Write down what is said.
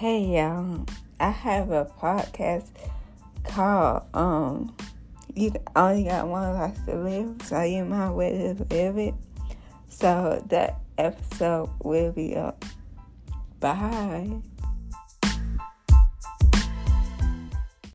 Hey y'all, I have a podcast called um You Only Got One Life to Live, so you might well to live it. So that episode will be up. Bye.